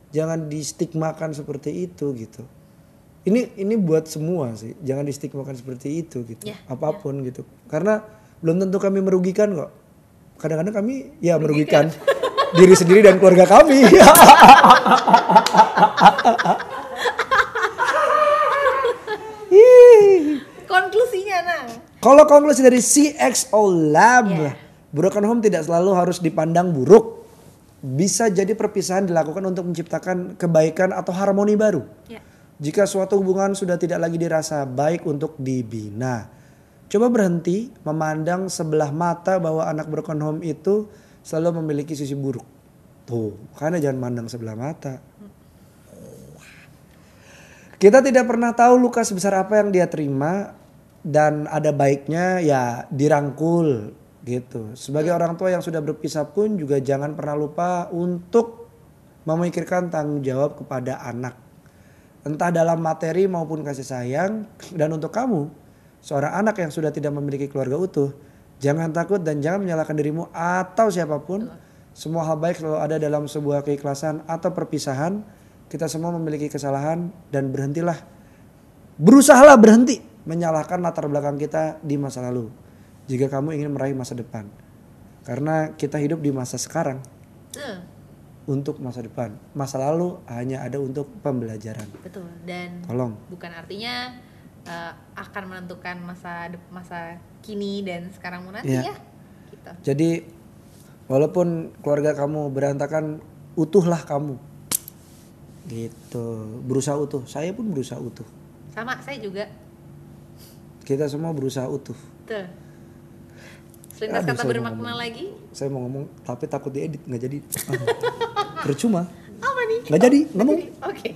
jangan distigmakan seperti itu gitu. Ini ini buat semua sih jangan distigmakan seperti itu gitu Ya, apa pun gitu. Karena belum tentu kami merugikan kok. Kadang-kadang kami ya merugikan diri sendiri dan keluarga kami Konklusinya nang. Kalau konklusi dari CXO Lab, Yeah. broken home tidak selalu harus dipandang buruk. Bisa jadi perpisahan dilakukan untuk menciptakan kebaikan atau harmoni baru. Ya. Jika suatu hubungan sudah tidak lagi dirasa baik untuk dibina. Coba berhenti memandang sebelah mata bahwa anak broken home itu selalu memiliki sisi buruk. Tuh, karena jangan mandang sebelah mata. Kita tidak pernah tahu luka sebesar apa yang dia terima dan ada baiknya ya dirangkul gitu. Sebagai orang tua yang sudah berpisah pun juga jangan pernah lupa untuk memikirkan tanggung jawab kepada anak. Entah dalam materi maupun kasih sayang dan untuk kamu seorang anak yang sudah tidak memiliki keluarga utuh, jangan takut dan jangan menyalahkan dirimu atau siapa pun. Semua hal baik selalu ada dalam sebuah keikhlasan atau perpisahan. Kita semua memiliki kesalahan dan berhentilah berusahalah berhenti menyalahkan latar belakang kita di masa lalu. Jika kamu ingin meraih masa depan. Karena kita hidup di masa sekarang Eh, untuk masa depan. Masa lalu hanya ada untuk pembelajaran. betul. Dan Tolong. bukan artinya eh, akan menentukan masa masa kini dan sekarangmu nanti Iya. ya. Gitu. Jadi walaupun keluarga kamu berantakan, utuhlah kamu. Gitu. Berusaha utuh. Saya pun berusaha utuh. Sama saya juga. Kita semua berusaha utuh. Tuh. Selintas Aduh, kata bermakna ngomong. lagi. Saya mau ngomong tapi takut diedit nggak jadi. Percuma. Apa nih? Nggak jadi, ngomong. Oke.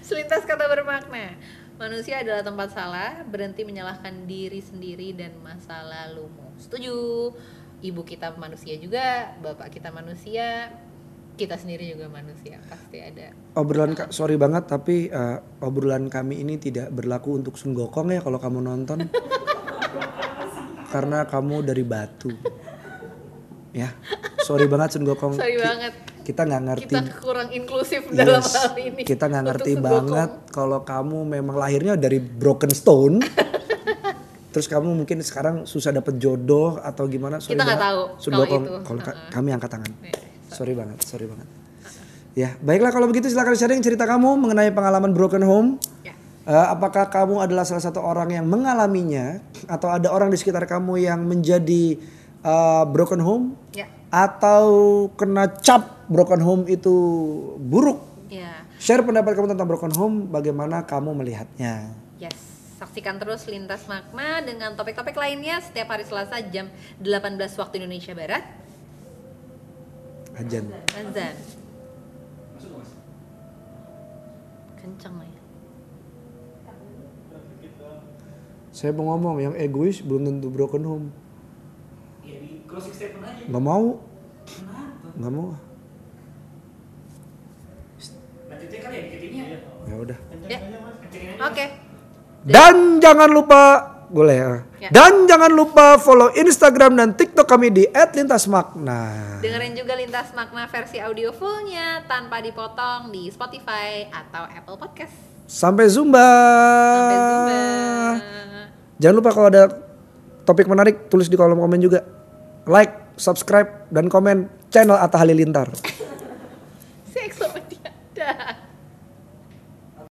Selintas kata bermakna. Manusia adalah tempat salah, berhenti menyalahkan diri sendiri dan masa lalumu. Setuju. Ibu kita manusia juga, bapak kita manusia, kita sendiri juga manusia. Pasti ada. Obrolan Kak, sorry banget tapi eh, obrolan kami ini tidak berlaku untuk Sun Gokong ya kalau kamu nonton. Karena kamu dari batu. Ya. Sorry banget Sun Gokong. Sorry Ki- banget. Kita nggak ngerti. Kita kurang inklusif dalam Yes, hal ini. kita nggak ngerti banget kalau kamu memang lahirnya dari broken stone. Terus kamu mungkin sekarang susah dapet jodoh atau gimana? Sorry Kita nggak tahu Sun kalau Gokong, itu. kalau ka- Uh-uh. kami angkat tangan. Iya, Sorry banget, sorry banget. Ya, baiklah kalau begitu silakan sharing cerita kamu mengenai pengalaman broken home. Ya. Eh, apakah kamu adalah salah satu orang yang mengalaminya atau ada orang di sekitar kamu yang menjadi eh, broken home Ya. atau kena cap broken home itu buruk? Ya. Share pendapat kamu tentang broken home, bagaimana kamu melihatnya? Yes. Saksikan terus Lintas Makna dengan topik-topik lainnya setiap hari Selasa jam 18 waktu Indonesia Barat. Ajan. Azan. Kenceng ya. Saya mau ngomong yang egois belum tentu broken home. Ya di closing statement aja. Nggak mau, Kenapa? nggak mau. Nah, kan ya diketiknya. Ya udah. Ya. Oke. Dan jangan lupa boleh ya. Ya. Dan jangan lupa follow Instagram dan TikTok kami di @lintasmakna. Dengerin juga Lintas Makna versi audio fullnya tanpa dipotong di Spotify atau Apple Podcast. Sampai Zumba. Sampai jumpa. Jangan lupa kalau ada topik menarik tulis di kolom komen juga. Like, subscribe dan komen channel Atta Halilintar.